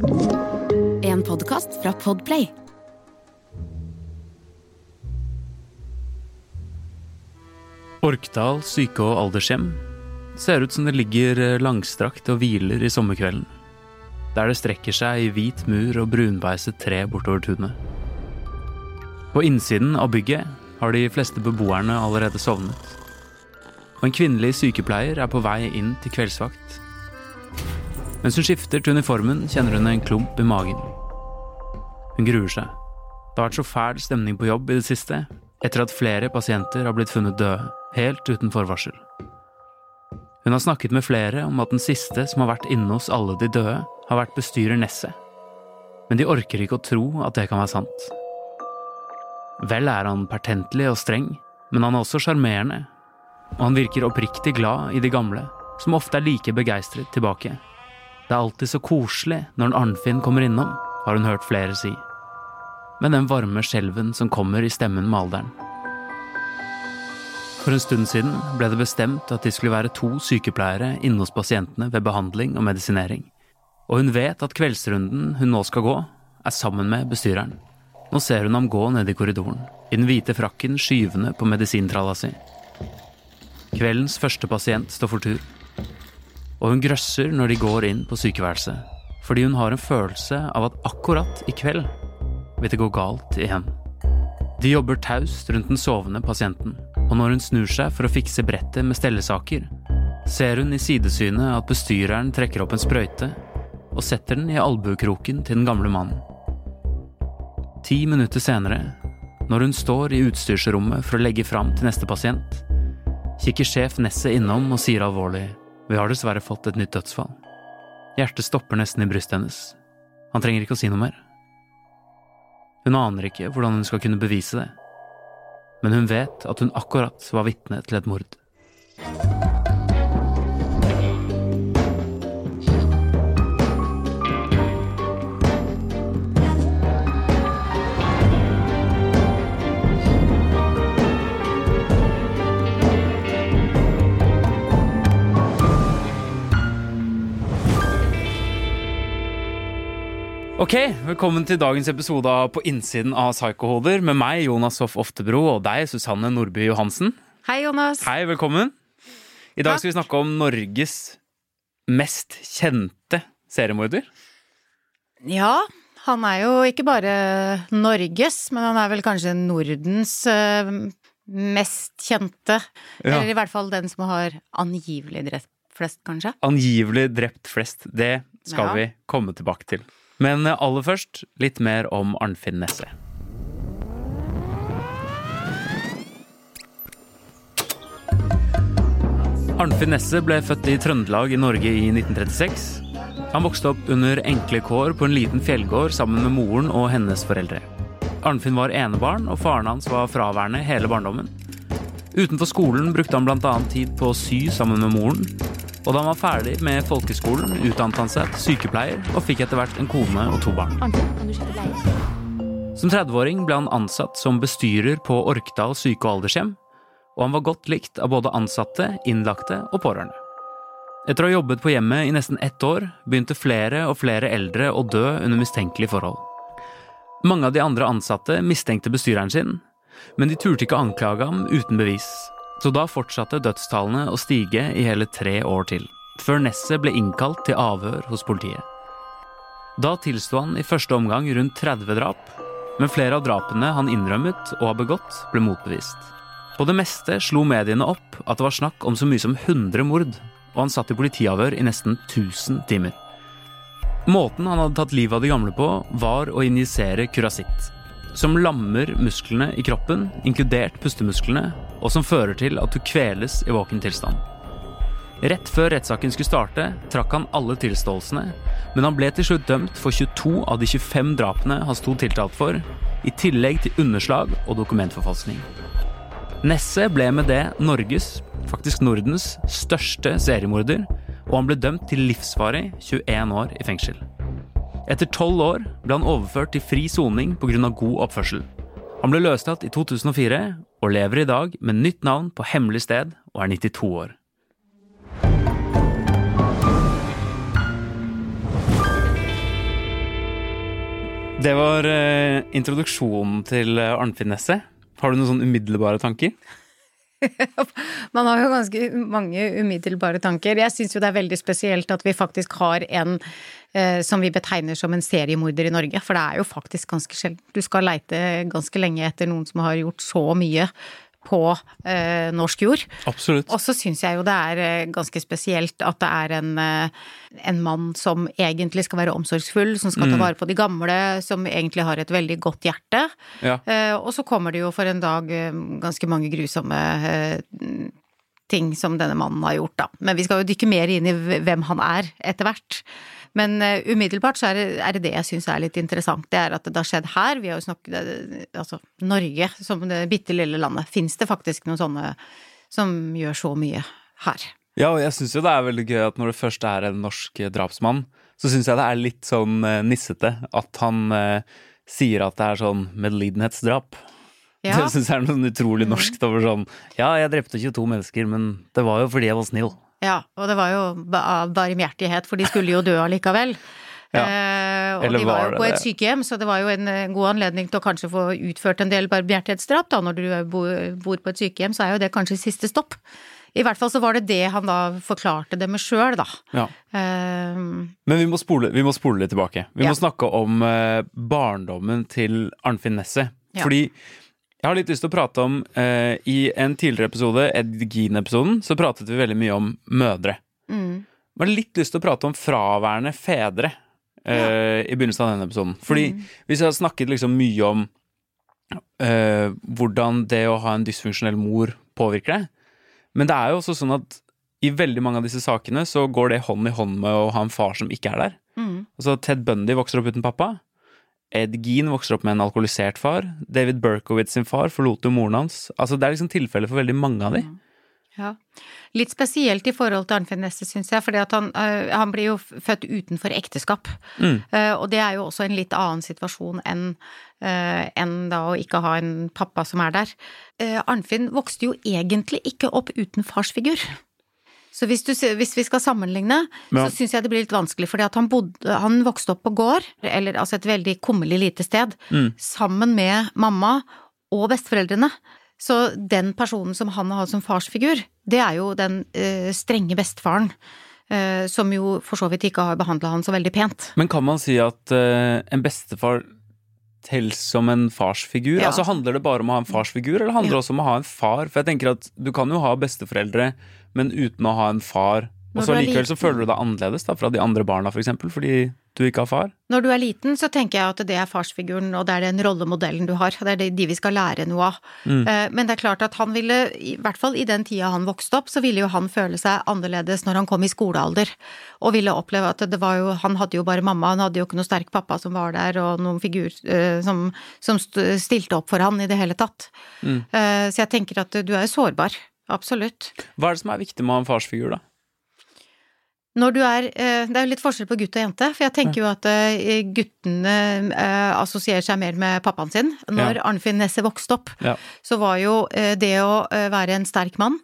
En podkast fra Podplay. Orkdal syke- og aldershjem ser ut som det ligger eh, langstrakt og hviler i sommerkvelden. Der det strekker seg i hvit mur og brunbeiset tre bortover tunet. På innsiden av bygget har de fleste beboerne allerede sovnet. Og en kvinnelig sykepleier er på vei inn til kveldsvakt. Mens hun skifter til uniformen, kjenner hun en klump i magen. Hun gruer seg. Det har vært så fæl stemning på jobb i det siste, etter at flere pasienter har blitt funnet døde, helt uten forvarsel. Hun har snakket med flere om at den siste som har vært inne hos alle de døde, har vært bestyrer Nesset. Men de orker ikke å tro at det kan være sant. Vel er han pertentlig og streng, men han er også sjarmerende. Og han virker oppriktig glad i de gamle, som ofte er like begeistret tilbake. Det er alltid så koselig når en Arnfinn kommer innom, har hun hørt flere si. Med den varme skjelven som kommer i stemmen med alderen. For en stund siden ble det bestemt at de skulle være to sykepleiere inne hos pasientene ved behandling og medisinering. Og hun vet at kveldsrunden hun nå skal gå, er sammen med bestyreren. Nå ser hun ham gå ned i korridoren, i den hvite frakken skyvende på medisintralla si. Kveldens første pasient står for tur. Og hun grøsser når de går inn på sykeværelset, fordi hun har en følelse av at akkurat i kveld vil det gå galt igjen. De jobber taust rundt den sovende pasienten, og når hun snur seg for å fikse brettet med stellesaker, ser hun i sidesynet at bestyreren trekker opp en sprøyte og setter den i albuekroken til den gamle mannen. Ti minutter senere, når hun står i utstyrsrommet for å legge fram til neste pasient, kikker sjef Nesset innom og sier alvorlig vi har dessverre fått et nytt dødsfall. Hjertet stopper nesten i brystet hennes. Han trenger ikke å si noe mer. Hun aner ikke hvordan hun skal kunne bevise det, men hun vet at hun akkurat var vitne til et mord. Ok, velkommen til dagens episode av På innsiden av Psykohoder med meg, Jonas Hoff Oftebro, og deg, Susanne Nordby Johansen. Hei, Jonas. Hei, velkommen. I dag Takk. skal vi snakke om Norges mest kjente seriemorder. Ja, han er jo ikke bare Norges, men han er vel kanskje Nordens eh, mest kjente. Ja. Eller i hvert fall den som har angivelig drept flest, kanskje. Angivelig drept flest. Det skal Ja. vi komme tilbake til. Men aller først litt mer om Arnfinn Nesse. Arnfinn Nesse ble født i Trøndelag i Norge i 1936. Han vokste opp under enkle kår på en liten fjellgård sammen med moren og hennes foreldre. Arnfinn var enebarn, og faren hans var fraværende hele barndommen. Utenfor skolen brukte han bl.a. tid på å sy sammen med moren. Og da han var ferdig med folkeskolen, utdannet han seg til sykepleier og fikk etter hvert en kone og to barn. Som 30-åring ble han ansatt som bestyrer på Orkdal syke- og aldershjem, og han var godt likt av både ansatte, innlagte og pårørende. Etter å ha jobbet på hjemmet i nesten ett år, begynte flere og flere eldre å dø under mistenkelige forhold. Mange av de andre ansatte mistenkte bestyreren sin, men de turte ikke å anklage ham uten bevis. Så da fortsatte dødstallene å stige i hele tre år til, før Nesset ble innkalt til avhør hos politiet. Da tilsto han i første omgang rundt 30 drap, men flere av drapene han innrømmet og har begått, ble motbevist. På det meste slo mediene opp at det var snakk om så mye som 100 mord, og han satt i politiavhør i nesten 1000 timer. Måten han hadde tatt livet av de gamle på, var å injisere kurasitt. Som lammer musklene i kroppen, inkludert pustemusklene, og som fører til at du kveles i våken tilstand. Rett før rettssaken skulle starte, trakk han alle tilståelsene, men han ble til slutt dømt for 22 av de 25 drapene han sto tiltalt for, i tillegg til underslag og dokumentforfalskning. Nesse ble med det Norges, faktisk Nordens, største seriemorder, og han ble dømt til livsvarig 21 år i fengsel. Etter tolv år ble han overført til fri soning pga. god oppførsel. Han ble løslatt i 2004 og lever i dag med nytt navn på hemmelig sted og er 92 år. Det var eh, introduksjonen til Arnfinn Nesset. Har du noen sånn umiddelbare tanker? Man har jo ganske mange umiddelbare tanker. Jeg syns jo det er veldig spesielt at vi faktisk har en eh, som vi betegner som en seriemorder i Norge, for det er jo faktisk ganske sjelden. Du skal leite ganske lenge etter noen som har gjort så mye på eh, norsk jord. Absolutt. Og så syns jeg jo det er eh, ganske spesielt at det er en, eh, en mann som egentlig skal være omsorgsfull, som skal ta Mm. vare på de gamle, som egentlig har et veldig godt hjerte. Ja. Eh, og så kommer det jo for en dag eh, ganske mange grusomme eh, ting som denne mannen har gjort, da. Men vi skal jo dykke mer inn i hvem han er etter hvert. Men eh, umiddelbart så er det, er det det jeg syns er litt interessant. Det er at det har skjedd her. Vi har jo snakket eh, Altså, Norge som det bitte lille landet. Fins det faktisk noen sånne som gjør så mye her? Ja, og jeg syns jo det er veldig gøy at når det først er en norsk eh, drapsmann, så syns jeg det er litt sånn nissete at han eh, sier at det er sånn medlidenhetsdrap. Ja, Det syns jeg er noe sånn utrolig norskt over sånn Ja, jeg drepte 22 mennesker, men det var jo fordi jeg var snill. Ja og det var jo av barmhjertighet, for de skulle jo dø allikevel. Ja. Eh, og Eller de var var jo på et det? sykehjem, så det var jo en eh, god anledning til å kanskje få utført en del barmhjertighetsdrap. Da når du bor, bor på et sykehjem, så er jo det kanskje siste stopp. I hvert fall så var det det han da forklarte det med sjøl, da. Ja. Eh, Men vi må spole, vi må spole litt tilbake. Vi Ja. må snakke om eh, barndommen til Arnfinn Nesset. Ja. Fordi jeg har litt lyst til å prate om eh, I en tidligere episode, Ed Gean-episoden, så pratet vi veldig mye om mødre. mm, Jeg har litt lyst til å prate om fraværende fedre eh, i begynnelsen av denne episoden. Fordi Mm. hvis jeg har snakket liksom mye om eh, hvordan det å ha en dysfunksjonell mor påvirker deg, men det er jo også sånn at i veldig mange av disse sakene så går det hånd i hånd med å ha en far som ikke er der. mm, Altså Ted Bundy vokser opp uten pappa. Ed Gean vokser opp med en alkoholisert far. David Berkowitz sin far forlot jo moren hans. Altså Det er liksom tilfellet for veldig mange av de. ja. Litt spesielt i forhold til Arnfinn Nesse, syns jeg, at han, eh, han blir jo født utenfor ekteskap. Mm. Eh, og det er jo også en litt annen situasjon enn eh, enn da å ikke ha en pappa som er der. Arnfinn vokste jo egentlig ikke opp uten farsfigur. Så hvis, du, hvis vi skal sammenligne, Ja. så syns jeg det blir litt vanskelig, fordi han, bodde, han vokste opp på gård, eller altså et veldig kummerlig lite sted, Mm. sammen med mamma og besteforeldrene. Så den personen som han har som farsfigur, det er jo den eh, strenge bestefaren, eh, som jo for så vidt ikke har behandla han så veldig pent. Men kan man si at eh, en bestefar telles som en farsfigur? Ja. Altså Handler det bare om å ha en farsfigur, eller handler det også om å ha en far? For jeg tenker at du kan jo ha besteforeldre, men uten å ha en far. Og så likevel så føler du deg annerledes da, fra de andre barna, for eksempel, fordi du ikke har far. Når du er liten, så tenker jeg at det er farsfiguren, og det er den rollemodellen du har. Det er de vi skal lære noe av. Mm. Eh, Men det er klart at han ville, i hvert fall i den tida han vokste opp, så ville jo han føle seg annerledes når han kom i skolealder. Og ville oppleve at det var jo Han hadde jo bare mamma, han hadde jo ikke noe sterk pappa som var der, og noen figur eh, som, som stilte opp for han i det hele tatt. Mm. Eh, Så jeg tenker at du er sårbar. Absolutt. Hva er det som er viktig med å ha en farsfigur, da? Når du er eh, Det er jo litt forskjell på gutt og jente, for jeg tenker jo at eh, guttene eh, assosierer seg mer med pappaen sin. Når Arnfinn Nesse vokste opp, Ja. så var jo det å være en sterk mann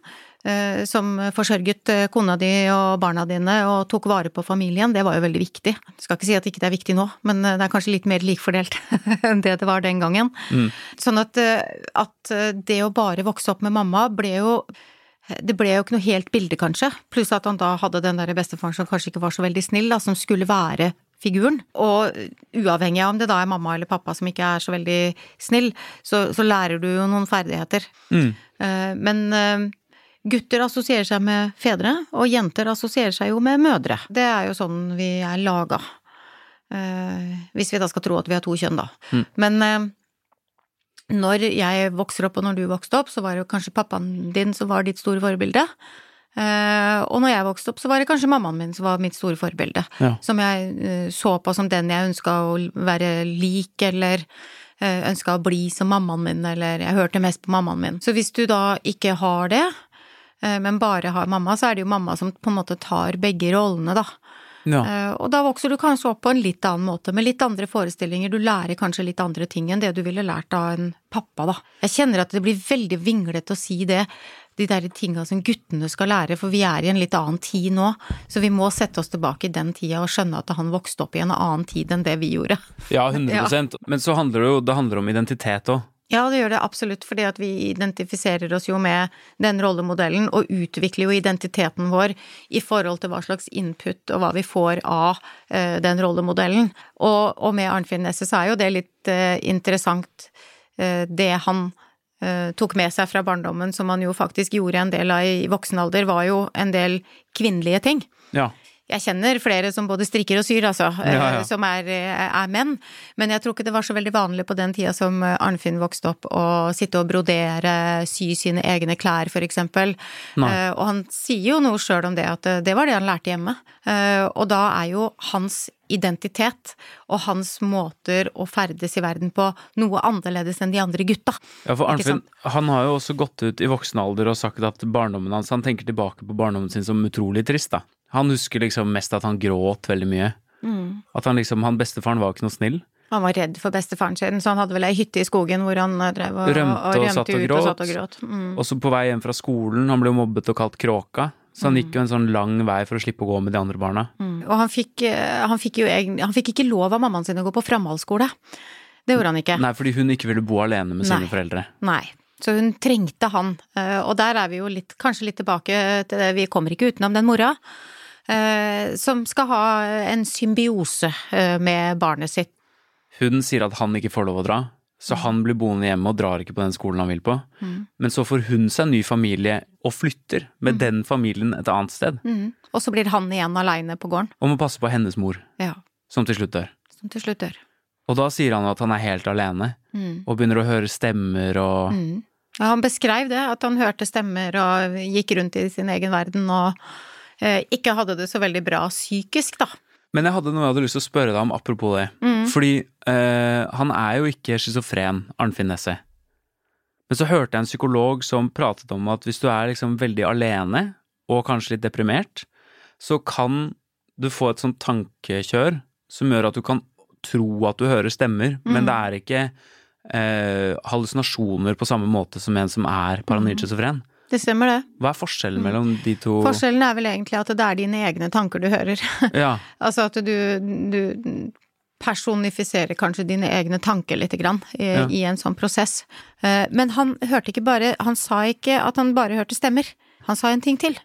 som forsørget eh, kona di og barna dine og tok vare på familien, det var jo veldig viktig. Jeg skal ikke si at ikke det er viktig nå, men eh, det er kanskje litt mer likfordelt enn det det var den gangen. Mm. Sånn at, eh, at eh, det å bare vokse opp med mamma ble jo det ble jo ikke noe helt bilde, kanskje. Pluss at han da hadde den der bestefaren som kanskje ikke var så veldig snill, da, som skulle være figuren. Og uavhengig av om det da er mamma eller pappa som ikke er så veldig snill, så, så lærer du jo noen ferdigheter. Mm. Eh, Men eh, gutter assosierer seg med fedre, og jenter assosierer seg jo med mødre. Det er jo sånn vi er laga. Eh, Hvis vi da skal tro at vi har to kjønn, da. Mm. Men eh, når jeg vokser opp, og når du vokste opp, så var det jo kanskje pappaen din som var ditt store forbilde. Eh, og når jeg vokste opp, så var det kanskje mammaen min som var mitt store forbilde. Ja. Som jeg eh, så på som den jeg ønska å være lik, eller uh, ønska å bli som mammaen min, eller jeg hørte mest på mammaen min. Så hvis du da ikke har det, eh, men bare har mamma, så er det jo mamma som på en måte tar begge rollene, da. Ja. Eh, Og da vokser du kanskje opp på en litt annen måte, med litt andre forestillinger. Du lærer kanskje litt andre ting enn det du ville lært av en pappa, da. Jeg kjenner at det blir veldig vinglete å si det de der tinga som guttene skal lære, for vi er i en litt annen tid nå. Så vi må sette oss tilbake i den tida og skjønne at han vokste opp i en annen tid enn det vi gjorde. Ja, 100% Men så handler det jo det handler om identitet òg. Ja, det gjør det absolutt, fordi at vi identifiserer oss jo med den rollemodellen, og utvikler jo identiteten vår i forhold til hva slags input og hva vi får av uh, den rollemodellen. Og, og med Arnfinn Nesse så er jo det litt uh, interessant, uh, det han tok med seg fra barndommen, som han jo faktisk gjorde en del av i voksen alder, var jo en del kvinnelige ting. Ja. Jeg kjenner flere som både strikker og syr, altså, Ja, ja. eh, som er, er menn. Men jeg tror ikke det var så veldig vanlig på den tida som Arnfinn vokste opp, å sitte og brodere, sy sine egne klær, for eksempel. Nei. Eh, Og han sier jo noe sjøl om det, at eh, det var det han lærte hjemme. Eh, Og da er jo hans identitet og hans måter å ferdes i verden på noe annerledes enn de andre gutta. Ja, for Arnfinn, han har jo også gått ut i voksen alder og sagt at barndommen hans Han tenker tilbake på barndommen sin som utrolig trist, da. Han husker liksom mest at han gråt veldig mye. Mm. At han liksom Han bestefaren var ikke noe snill. Han var redd for bestefaren sin, så han hadde vel ei hytte i skogen hvor han eh, drev og, Rømte og satt og ut gråt. og satt og gråt. Mm. Også på vei hjem fra skolen, han ble mobbet og kalt kråka. Så han gikk jo en sånn lang vei for å slippe å gå med de andre barna. Mm. Og han fikk, eh, han fikk jo egen, han fikk ikke lov av mammaen sin å gå på framhaldsskole. Det gjorde han ikke. Nei, fordi hun ikke ville bo alene med sine Nei. foreldre. Nei. Så hun trengte han. Eh, Og der er vi jo litt, kanskje litt tilbake til det, vi kommer ikke utenom den mora. Eh, Som skal ha en symbiose eh, med barnet sitt. Hun sier at han ikke får lov å dra, så han blir boende hjemme og drar ikke på den skolen han vil på. Men så får hun seg en ny familie og flytter med den familien et annet sted. Mm. Og så blir han igjen aleine på gården. Og må passe på hennes mor, Ja. som til slutt dør. Som til slutt dør. Og da sier han at han er helt alene, Mm. og begynner å høre stemmer og Mm. Ja, han beskrev det, at han hørte stemmer og gikk rundt i sin egen verden og ikke hadde det så veldig bra psykisk, da. Men jeg hadde noe jeg hadde lyst til å spørre deg om apropos det. Mm. Fordi eh, han er jo ikke schizofren, Arnfinn Nesse. Men så hørte jeg en psykolog som pratet om at hvis du er liksom veldig alene, og kanskje litt deprimert, så kan du få et sånt tankekjør som gjør at du kan tro at du hører stemmer, men det er ikke eh, hallusinasjoner på samme måte som en som er paranoid schizofren. Det stemmer, det. Hva er forskjellen mellom de to? Forskjellen er vel egentlig at det er dine egne tanker du hører. Ja, altså at du, du personifiserer kanskje dine egne tanker lite grann i, Ja. i en sånn prosess. Eh, Men han hørte ikke bare Han sa ikke at han bare hørte stemmer. Han sa en ting til.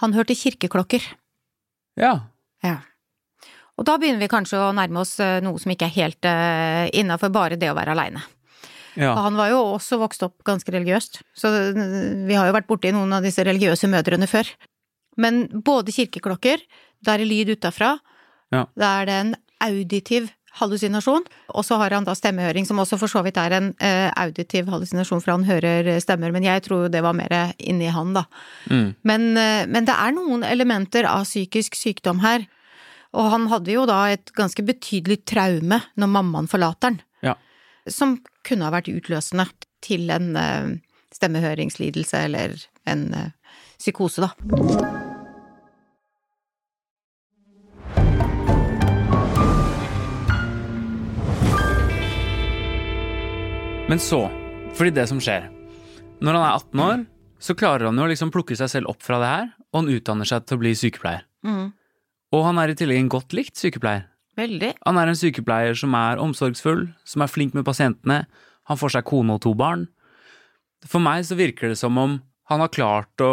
Han hørte kirkeklokker. ja. Ja. Og da begynner vi kanskje å nærme oss eh, noe som ikke er helt uh, innafor bare det å være aleine. Ja. Han var jo også vokst opp ganske religiøst, så eh, vi har jo vært borti noen av disse religiøse mødrene før. Men både kirkeklokker, der er lyd utafra, Ja. da er det en auditiv hallusinasjon, og så har han da stemmehøring, som også for så vidt er en eh, auditiv hallusinasjon, for han hører stemmer, men jeg tror det var mer inni han, da. Mm. Men, eh, men det er noen elementer av psykisk sykdom her. Og han hadde jo da et ganske betydelig traume når mammaen forlater han. Som kunne ha vært utløsende til en eh, stemmehøringslidelse eller en eh, psykose, da. Men så, fordi det som skjer Når han er 18 år, så klarer han jo å liksom plukke seg selv opp fra det her, og han utdanner seg til å bli sykepleier. Mm. Og han er i tillegg en godt likt sykepleier. Veldig. Han er en sykepleier som er omsorgsfull, som er flink med pasientene, han får seg kone og to barn. For meg så virker det som om han har klart å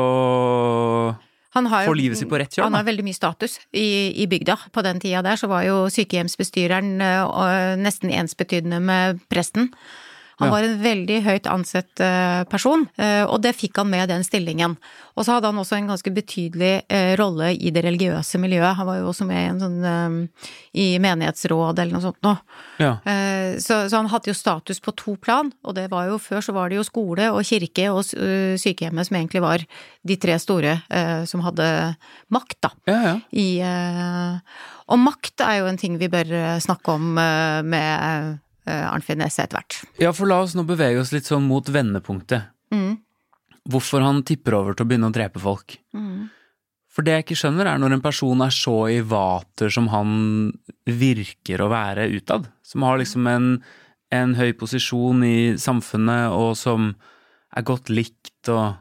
Han har få livet sitt på rett kjøl. Han har veldig mye status i, i bygda. På den tida der så var jo sykehjemsbestyreren eh, nesten ensbetydende med presten. Han var en veldig høyt ansett eh, person, eh, og det fikk han med den stillingen. Og så hadde han også en ganske betydelig eh, rolle i det religiøse miljøet. Han var jo også med i en sånn i menighetsråd eller noe sånt noe. Ja. Så, så han hadde jo status på to plan, og det var jo før så var det jo skole og kirke og sykehjemmet som egentlig var de tre store som hadde makt, da. Ja, ja. I, og makt er jo en ting vi bør snakke om med Arnfinn Nesse etter hvert. ja, for la oss nå bevege oss litt sånn mot vendepunktet. Mm. Hvorfor han tipper over til å begynne å drepe folk. Mm. For det jeg ikke skjønner, er når en person er så i vater som han virker å være utad. Som har liksom en, en høy posisjon i samfunnet, og som er godt likt, og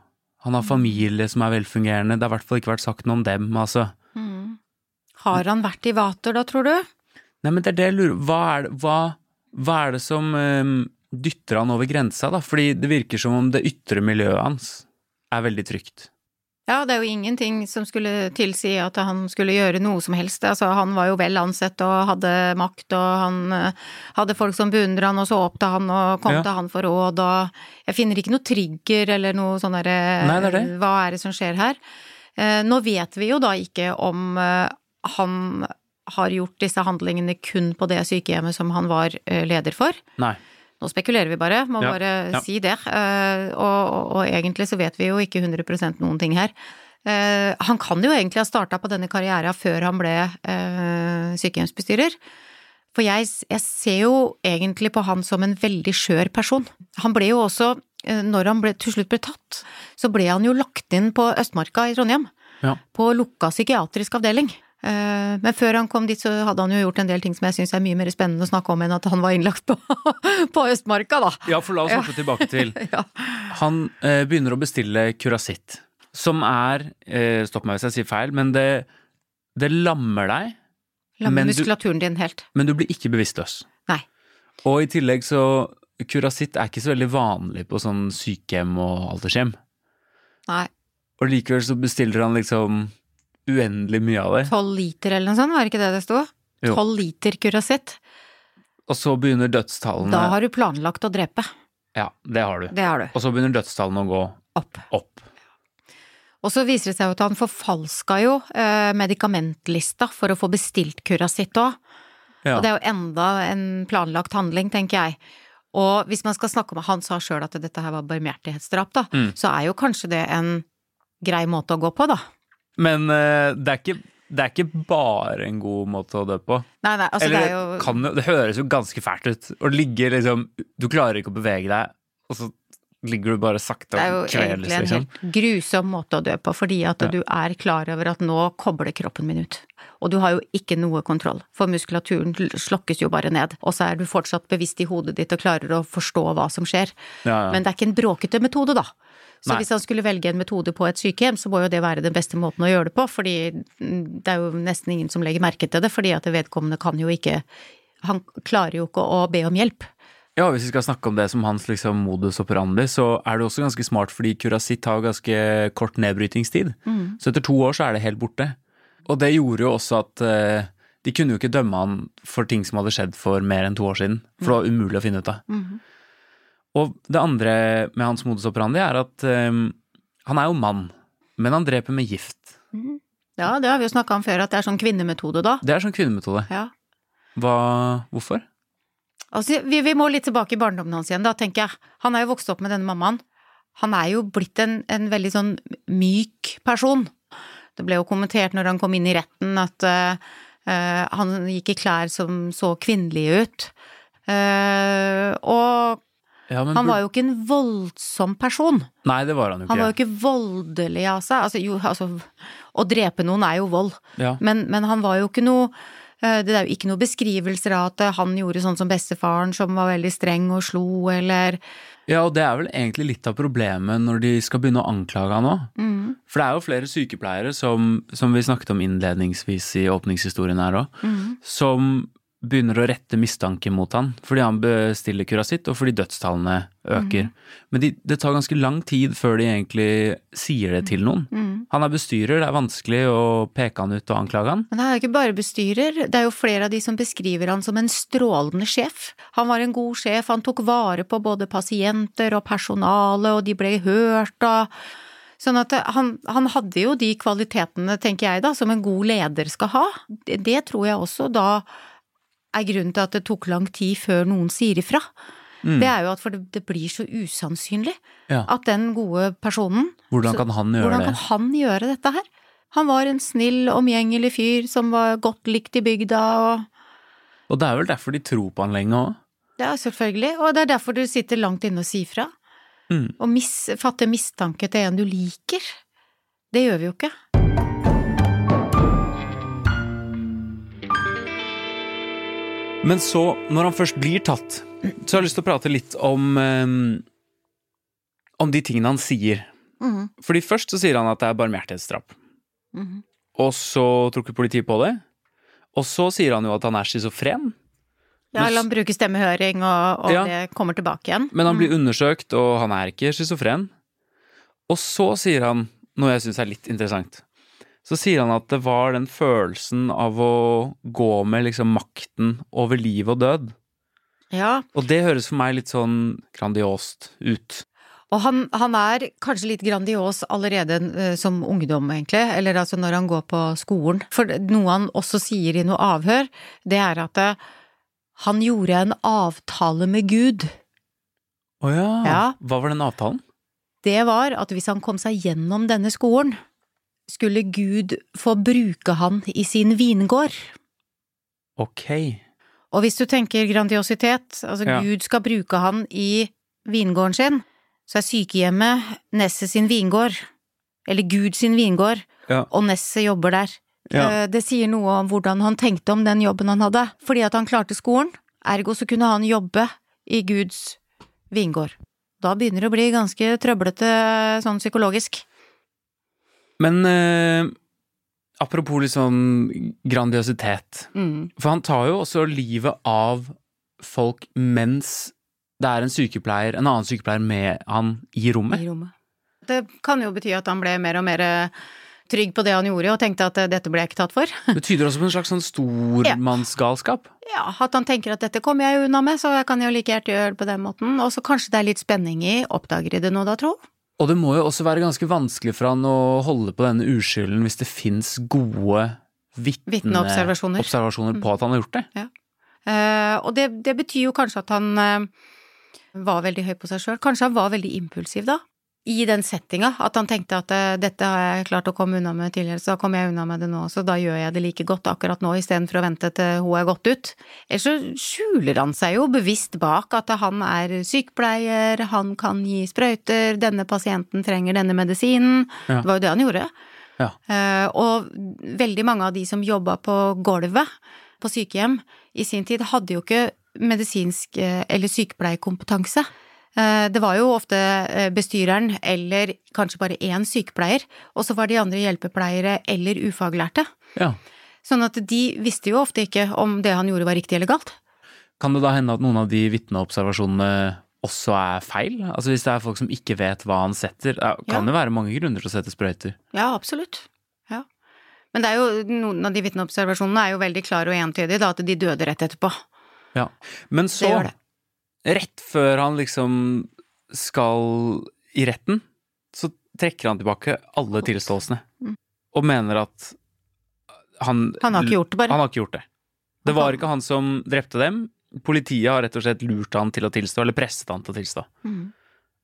Han har familie som er velfungerende. Det har i hvert fall ikke vært sagt noe om dem, altså. Har han vært i vater da, tror du? Nei, men det er det jeg lurer Hva er det, hva, hva er det som eh, dytter han over grensa, da? Fordi det virker som om det ytre miljøet hans er veldig trygt. Ja, det er jo ingenting som skulle tilsi at han skulle gjøre noe som helst. Altså, han var jo vel ansett og hadde makt, og han eh, hadde folk som beundret han, og så opp til han og kom Ja. til han for råd, og jeg finner ikke noe trigger eller noe sånn derre er det. Hva er det som skjer her? Eh, Nå vet vi jo da ikke om eh, han har gjort disse handlingene kun på det sykehjemmet som han var eh, leder for. Nei. Nå spekulerer vi bare, må Ja, bare ja. si det. Eh, og, og, og egentlig så vet vi jo ikke 100 noen ting her. Eh, han kan jo egentlig ha starta på denne karrieren før han ble eh, sykehjemsbestyrer. For jeg, jeg ser jo egentlig på han som en veldig skjør person. Han ble jo også, når han ble, til slutt ble tatt, så ble han jo lagt inn på Østmarka i Trondheim. Ja. På lukka psykiatrisk avdeling. Eh, Men før han kom dit, så hadde han jo gjort en del ting som jeg syns er mye mer spennende å snakke om enn at han var innlagt på, på Østmarka, da. Ja, for la oss hoppe tilbake til Ja. Han eh, begynner å bestille Curasitt, som er eh, Stopp meg hvis jeg sier feil, men det, det lammer deg, Lammer Men du- muskulaturen din helt. men du blir ikke bevisstløs. Nei. Og i tillegg så Curasitt er ikke så veldig vanlig på sånn sykehjem og aldershjem. Nei. Og likevel så bestiller han liksom uendelig mye av det. Tolv liter eller noe sånt, var det ikke det det sto? Tolv liter Curacet. Og så begynner dødstallene Da har du planlagt å drepe. Ja, det har du. Det har du. Og så begynner dødstallene å gå Opp. opp. Og så viser det seg jo at han forfalska jo eh, medikamentlista for å få bestilt Curacet òg. Ja. Og det er jo enda en planlagt handling, tenker jeg. Og hvis man skal snakke om Han sa sjøl at dette her var barmhjertighetsdrap, da. Mm. Så er jo kanskje det en grei måte å gå på, da. Men uh, det, er ikke, det er ikke bare en god måte å dø på. Nei, nei, altså Eller det jo kan det høres jo ganske fælt ut. Å ligge liksom Du klarer ikke å bevege deg, og så ligger du bare sakte Det er jo kveles, egentlig en liksom. helt grusom måte å dø på, fordi at Ja. du er klar over at nå kobler kroppen min ut. Og du har jo ikke noe kontroll, for muskulaturen slokkes jo bare ned. Og så er du fortsatt bevisst i hodet ditt og klarer å forstå hva som skjer. Ja, ja. Men det er ikke en bråkete metode, da. Så Nei. hvis han skulle velge en metode på et sykehjem, så må jo det være den beste måten å gjøre det på, fordi mm, det er jo nesten ingen som legger merke til det, fordi at vedkommende kan jo ikke Han klarer jo ikke å be om hjelp. Ja, hvis vi skal snakke om det som hans liksom modus operandi, så er det også ganske smart, fordi Curacit har ganske kort nedbrytingstid. Mm. Så etter to år så er det helt borte. Og det gjorde jo også at eh, de kunne jo ikke dømme han for ting som hadde skjedd for mer enn to år siden. For det var umulig å finne ut av. Mhm. Og det andre med hans modus operandi er at um, han er jo mann, men han dreper med gift. Ja, det har vi jo snakka om før, at det er sånn kvinnemetode, da. Det er sånn kvinnemetode. Ja. Hva, hvorfor? Altså, vi, vi må litt tilbake i barndommen hans igjen, da, tenker jeg. Han er jo vokst opp med denne mammaen. Han er jo blitt en, en veldig sånn myk person. Det ble jo kommentert når han kom inn i retten at eh, han gikk i klær som så kvinnelige ut. Uh, og Ja, han var jo ikke en voldsom person. Nei, det var han jo ikke. Han var jo ikke voldelig av seg. Altså, jo, altså, å drepe noen er jo vold. Ja. Men, men han var jo ikke noe eh, Det er jo ikke noen beskrivelser av at eh, han gjorde sånn som bestefaren, som var veldig streng og slo, eller Ja, og det er vel egentlig litt av problemet når de skal begynne å anklage han òg. mm, For det er jo flere sykepleiere som, som vi snakket om innledningsvis i åpningshistorien her òg, mm. som begynner å rette mistanke mot han fordi han bestiller kurasitt, og fordi dødstallene øker. Men de, det tar ganske lang tid før de egentlig sier det til noen. mm. Han er bestyrer, det er vanskelig å peke han ut og anklage han. Men han er jo ikke bare bestyrer, det er jo flere av de som beskriver han som en strålende sjef. Han var en god sjef, han tok vare på både pasienter og personale, og de ble hørt og Sånn at han, han hadde jo de kvalitetene, tenker jeg da, som en god leder skal ha. Det, det tror jeg også da er grunnen til at det tok lang tid før noen sier ifra. Mm. Det er jo at for det, det blir så usannsynlig Ja. at den gode personen Hvordan kan han gjøre hvordan det? kan han gjøre dette her? Han var en snill, omgjengelig fyr som var godt likt i bygda og Og det er vel derfor de tror på han lenge òg. Ja, selvfølgelig, og det er derfor du sitter langt inne og sier fra. Mm. Og mis, fatter mistanke til en du liker. Det gjør vi jo ikke. Men så, når han først blir tatt, så har jeg lyst til å prate litt om eh, Om de tingene han sier. Mhm. Fordi først så sier han at det er barmhjertighetsdrap. Mhm. Og så tror ikke politiet på det. Og så sier han jo at han er schizofren. Ja, eller han bruker stemmehøring, og, og Ja. det kommer tilbake igjen. Men han blir undersøkt, og han er ikke schizofren. Og så sier han noe jeg syns er litt interessant. Så sier han at det var den følelsen av å gå med liksom makten over liv og død. Ja, Og det høres for meg litt sånn grandiost ut. og han, han er kanskje litt grandios allerede uh, som ungdom, egentlig, eller altså når han går på skolen. For noe han også sier i noe avhør, det er at uh, han gjorde en avtale med Gud. Å ja. Ja. Hva var den avtalen? Det var at hvis han kom seg gjennom denne skolen, skulle Gud få bruke han i sin vingård. Ok. Og hvis du tenker grandiositet, altså Ja. Gud skal bruke han i vingården sin, så er sykehjemmet Nesset sin vingård, eller Gud sin vingård, Ja. og Nesset jobber der. Ja. Eh, Det sier noe om hvordan han tenkte om den jobben han hadde, fordi at han klarte skolen, ergo så kunne han jobbe i Guds vingård. Da begynner det å bli ganske trøblete sånn psykologisk. Men eh, apropos sånn grandiositet. Mm. For han tar jo også livet av folk mens det er en sykepleier, en annen sykepleier med han i rommet. i rommet. Det kan jo bety at han ble mer og mer eh, trygg på det han gjorde, og tenkte at eh, dette ble jeg ikke tatt for. Det tyder også på en slags sånn stormannsgalskap. Ja, at han tenker at dette kommer jeg unna med, så jeg kan jo like gjerne gjøre det på den måten. Og så kanskje det er litt spenning i, oppdager de det nå da, tro? Og det må jo også være ganske vanskelig for han å holde på denne uskylden hvis det fins gode vitne- Vitneobservasjoner. observasjoner på at han har gjort det. Eh, og det, det betyr jo kanskje at han eh, var veldig høy på seg sjøl. Kanskje han var veldig impulsiv da, i den settinga. At han tenkte at eh, dette har jeg klart å komme unna med tidligere, så da kommer jeg unna med det nå, så da gjør jeg det like godt akkurat nå istedenfor å vente til hun er gått ut. Ellers så skjuler han seg jo bevisst bak at han er sykepleier, han kan gi sprøyter, denne pasienten trenger denne medisinen. Ja. Det var jo det han gjorde. Ja. Eh, og veldig mange av de som jobba på gulvet på sykehjem i sin tid, hadde jo ikke medisinsk eh, eller sykepleierkompetanse. Eh, Det var jo ofte eh, bestyreren eller kanskje bare én sykepleier, og så var de andre hjelpepleiere eller ufaglærte. Ja. Sånn at de visste jo ofte ikke om det han gjorde var riktig eller galt. Kan det da hende at noen av de vitneobservasjonene også er feil? Altså hvis det er folk som ikke vet hva han setter, kan Ja. det være mange grunner til å sette sprøyter. Ja, absolutt. Ja. Men det er jo, noen av de vitneobservasjonene er jo veldig klare og entydige, da, at de døde rett etterpå. Ja. Men så, gjør det. Rett før han liksom skal i retten, så trekker han tilbake alle tilståelsene. Mm. Og mener at han Han har ikke gjort det, bare. Han har ikke gjort det. Det var ikke han som drepte dem. Politiet har rett og slett lurt han til å tilstå, eller presset han til å tilstå. Mm.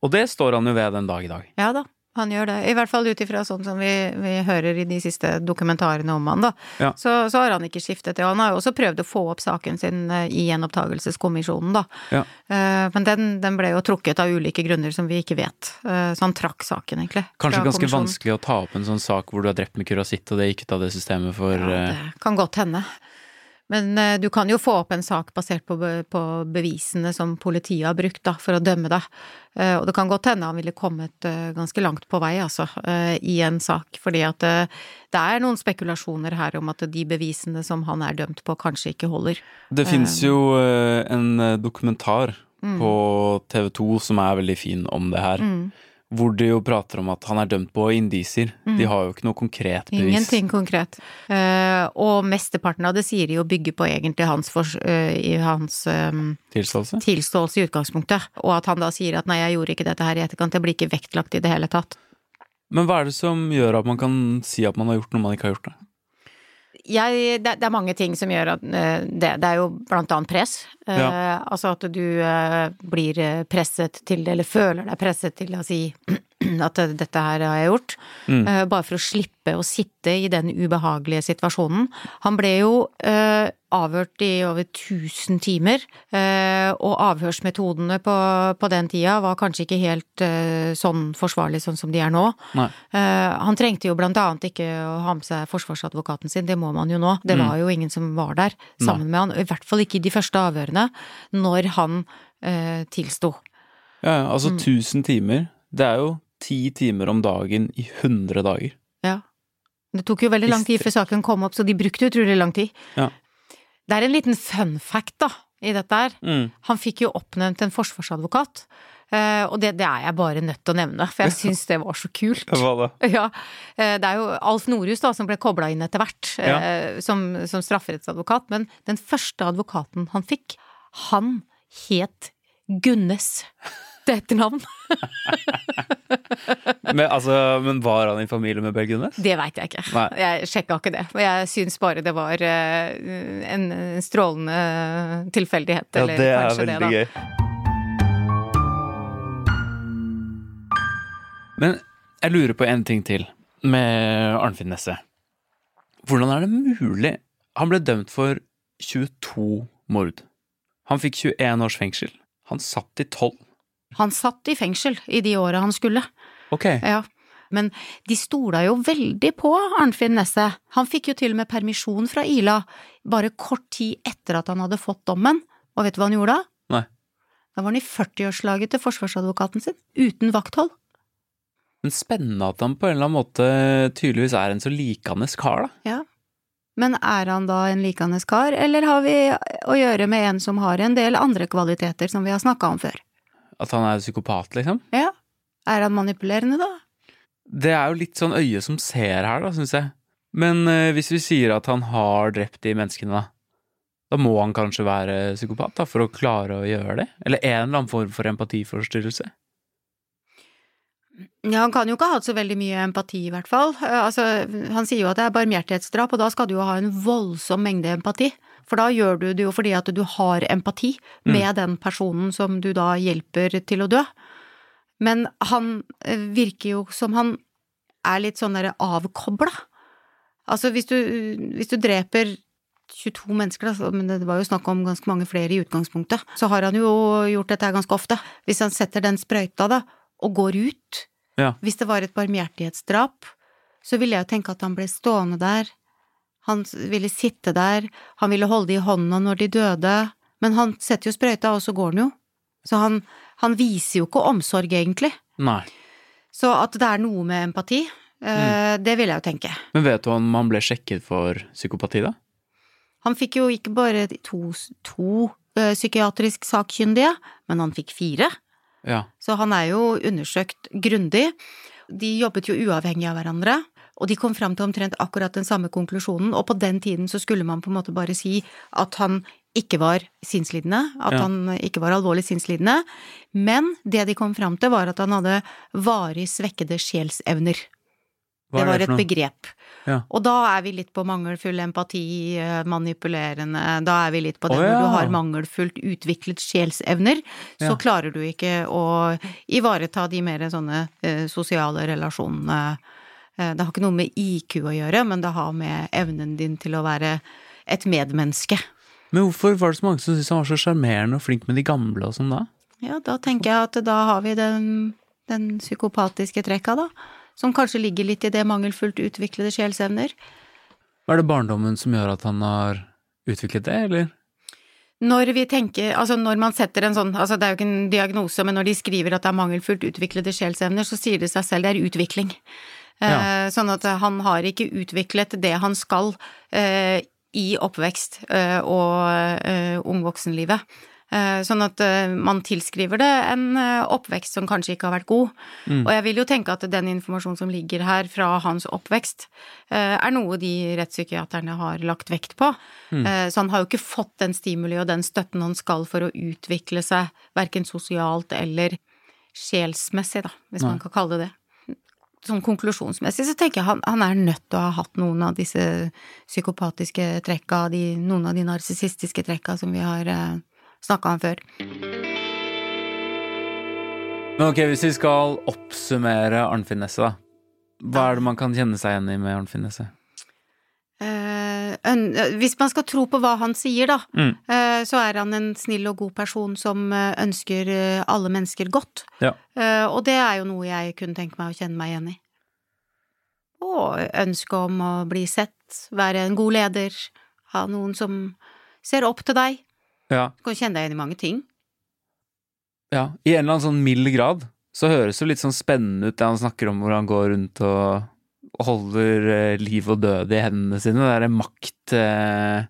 Og det står han jo ved den dag i dag. Ja da, han gjør det. I hvert fall ut ifra sånn som vi, vi hører i de siste dokumentarene om han, da. Ja. Så, så har han ikke skiftet det. Han har jo også prøvd å få opp saken sin eh, i gjenopptakelseskommisjonen, da. Ja. Eh, Men den, den ble jo trukket av ulike grunner som vi ikke vet. Eh, Så han trakk saken, egentlig. Kanskje ganske vanskelig å ta opp en sånn sak hvor du har drept med kurasitt, og det gikk ut av det systemet for Ja, det kan godt hende. Men eh, du kan jo få opp en sak basert på, på bevisene som politiet har brukt da, for å dømme deg. Eh, og det kan godt hende han ville kommet eh, ganske langt på vei, altså, i en sak. Fordi at det er noen spekulasjoner her om at de bevisene som han er dømt på, kanskje ikke holder. Det fins jo en dokumentar Mm. på TV 2 som er veldig fin om det her. Mm. Hvor de jo prater om at han er dømt på indisier. De har jo ikke noe konkret bevis. Ingenting konkret. Uh, og mesteparten av det sier de jo bygger på egentlig hans, for, uh, i hans um, Tilståelse? tilståelse i utgangspunktet. Og at han da sier at nei, jeg gjorde ikke dette her i etterkant, jeg blir ikke vektlagt i det hele tatt. Men hva er det som gjør at man kan si at man har gjort noe man ikke har gjort? det? Jeg, det, det er mange ting som gjør at eh, det. Det er jo blant annet press. Eh, Ja. Altså at du eh, blir eh, presset til, eller føler deg presset til å si at dette her har jeg gjort. Mm. Eh, bare for å slippe å sitte i den ubehagelige situasjonen. Han ble jo avhørt i over 1000 timer, eh, og avhørsmetodene på, på den tida var kanskje ikke helt eh, sånn forsvarlig sånn som de er nå. Nei. Eh, han trengte jo blant annet ikke å ha med seg forsvarsadvokaten sin, det må man jo nå. Det Mm. var jo ingen som var der sammen med han, i hvert fall ikke i de første avhørene, når han eh, tilsto. Ja, altså altså Mm. timer. Det er jo ti timer om dagen i 100 dager. Ja. Det tok jo veldig lang tid før saken kom opp, så de brukte utrolig lang tid. Ja. Det er en liten fun fact, da, i dette her. Mm. Han fikk jo oppnevnt en forsvarsadvokat, eh, og det, det er jeg bare nødt til å nevne, for jeg syns det var så kult. Det var det. Ja, eh, det er jo Alf Norhus da, som ble kobla inn etter hvert ja. som, som strafferettsadvokat, men den første advokaten han fikk, han het Gunnes. Er etternavn. Men, altså, men var han i familie med Gunnes? Det veit jeg ikke. Nei. Jeg sjekka ikke det. Jeg syns bare det var eh, en en strålende tilfeldighet, Ja, eller det er veldig det, gøy. Men jeg lurer på en ting til med Arnfinn Nesse. Hvordan er det mulig? Han ble dømt for 22 mord. Han fikk 21 års fengsel. Han satt i 12. Han satt i fengsel i de åra han skulle. Ok. Ja. Men de stola jo veldig på Arnfinn Nesse. Han fikk jo til og med permisjon fra Ila bare kort tid etter at han hadde fått dommen. Og vet du hva han gjorde da? Nei. Da var han i 40-årslaget til forsvarsadvokaten sin, uten vakthold. Men spennende at han på en eller annen måte tydeligvis er en så likende kar, da. Ja. Men er han da en likende kar, eller har vi å gjøre med en som har en del andre kvaliteter som vi har snakka om før? At han er psykopat, liksom. Ja. Er han manipulerende, da? Det er jo litt sånn øye som ser her, da, syns jeg. Men eh, hvis vi sier at han har drept de menneskene, da. Da må han kanskje være psykopat, da, for å klare å gjøre det? Eller en eller annen form for empatiforstyrrelse? Ja, han kan jo ikke ha hatt så veldig mye empati, i hvert fall. Eh, Altså, han sier jo at det er barmhjertighetsdrap, og da skal du jo ha en voldsom mengde empati. For da gjør du det jo fordi at du har empati med den personen som du da hjelper til å dø. Men han eh, virker jo som han er litt sånn derre avkobla. Altså, hvis du, hvis du dreper 22 mennesker, da, men det var jo snakk om ganske mange flere i utgangspunktet, så har han jo gjort dette ganske ofte. Hvis han setter den sprøyta, da, og går ut Ja. Hvis det var et barmhjertighetsdrap, så ville jeg jo tenke at han ble stående der. Han ville sitte der, han ville holde de i hånda når de døde, men han setter jo sprøyta, og så går han jo. Så han, han viser jo ikke omsorg, egentlig. Nei. Så at det er noe med empati, mm. det vil jeg jo tenke. Men vet du om han ble sjekket for psykopati, da? Han fikk jo ikke bare to, to eh, psykiatrisk sakkyndige, men han fikk fire. Ja. Så han er jo undersøkt grundig. De jobbet jo uavhengig av hverandre, og de kom fram til omtrent akkurat den samme konklusjonen, og på den tiden så skulle man på en måte bare si at han ikke var sinnslidende, at Ja. han ikke var alvorlig sinnslidende, men det de kom fram til var at han hadde varig svekkede sjelsevner. Det var et begrep. Ja. Og da er vi litt på mangelfull empati, eh, manipulerende, da er vi litt på det Å, når du har mangelfullt utviklet sjelsevner, så Ja. klarer du ikke å ivareta de mer sånne eh, sosiale relasjonene. Eh, det har ikke noe med IQ å gjøre, men det har med evnen din til å være et medmenneske. Men hvorfor var det så mange som syntes han var så sjarmerende og flink med de gamle og sånn da? Ja, da tenker jeg at da har vi den, den psykopatiske trekka, da. Som kanskje ligger litt i det mangelfullt utviklede sjelsevner. Er det barndommen som gjør at han har utviklet det, eller? Når vi tenker, altså når man setter en sånn, altså det er jo ikke en diagnose, men når de skriver at det er mangelfullt utviklede sjelsevner, så sier det seg selv det er utvikling. Ja. Eh, sånn at han har ikke utviklet det han skal eh, i oppvekst eh, og ungvoksenlivet. ung voksenlivet. Sånn at man tilskriver det en oppvekst som kanskje ikke har vært god. Og jeg vil jo tenke at den informasjonen som ligger her fra hans oppvekst, er noe de rettspsykiaterne har lagt vekt på. Mm. Så han har jo ikke fått den stimuli og den støtten han skal for å utvikle seg, verken sosialt eller sjelsmessig, da, hvis man kan kalle det det. Sånn konklusjonsmessig så tenker jeg han, han er nødt til å ha hatt noen av disse psykopatiske trekka, de, noen av de narsissistiske trekka som vi har eh, snakka om før. Men ok, hvis vi skal oppsummere Arnfinn Nesse, da. Hva er det man kan kjenne seg igjen i med Arnfinn Nesse? Eh, hvis man skal tro på hva han sier, da, Mm. eh, så er han en snill og god person som eh, ønsker alle mennesker godt. Ja. Og det er jo noe jeg kunne tenke meg å kjenne meg igjen i. Og ønske om å bli sett, være en god leder, ha noen som ser opp til deg. Ja. Du kan kjenne deg igjen i mange ting. ja. I en eller annen sånn mild grad så høres det litt sånn spennende ut det han snakker om hvor han går rundt og holder eh, liv og død i hendene sine. Det derre makt... Eh,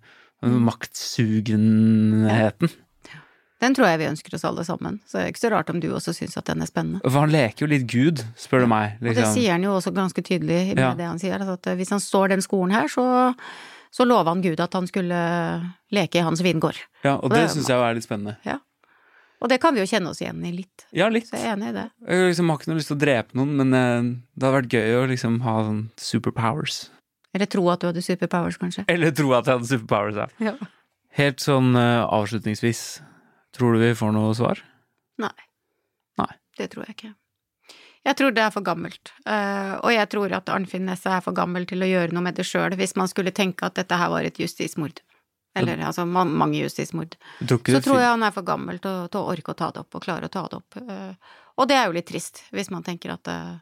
maktsugenheten. Den tror jeg vi ønsker oss alle sammen, så det er ikke så rart om du også syns at den er spennende. For han leker jo litt Gud, spør du meg. Og det Liksom. sier han jo også ganske tydelig med Ja. det han sier, altså at hvis han står den skolen her, så, så lova han Gud at han skulle leke i hans vingård. Ja, og det det er- syns jeg jo er litt spennende. Og det kan vi jo kjenne oss igjen i litt, Ja, litt. så jeg er enig i det. Jeg liksom har ikke noe lyst til å drepe noen, men eh, det hadde vært gøy å liksom ha sånn superpowers. Eller tro at du hadde superpowers, kanskje. Eller tro at jeg hadde superpowers, ja. Ja. Helt sånn eh, avslutningsvis, tror du vi får noe svar? Nei. Nei. Det tror jeg ikke. Jeg tror det er for gammelt, uh, og jeg tror at Arnfinn Nesse er for gammel til å gjøre noe med det sjøl, hvis man skulle tenke at dette her var et justismord. Eller altså man, mange justismord. Så tror jeg han er for gammel til til å orke å ta det opp, og klare å ta det opp. eh, Og det er jo litt trist, hvis man tenker at eh,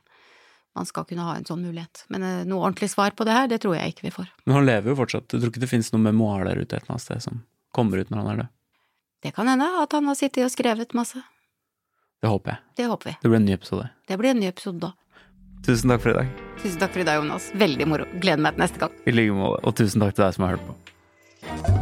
man skal kunne ha en sånn mulighet. Men eh, noe ordentlig svar på det her, det tror jeg ikke vi får. Men han lever jo fortsatt. Du tror ikke det finnes noen memoar der ute et eller annet sted som kommer ut når han er død? Det kan hende at han har sittet og skrevet masse. Det håper jeg. Det håper vi. Det blir en ny episode. Det blir en ny episode da. Tusen takk for i dag. Tusen takk for i dag, Jonas. Veldig moro. Gleder meg til neste gang. I like måte. Og tusen takk til deg som har hørt på.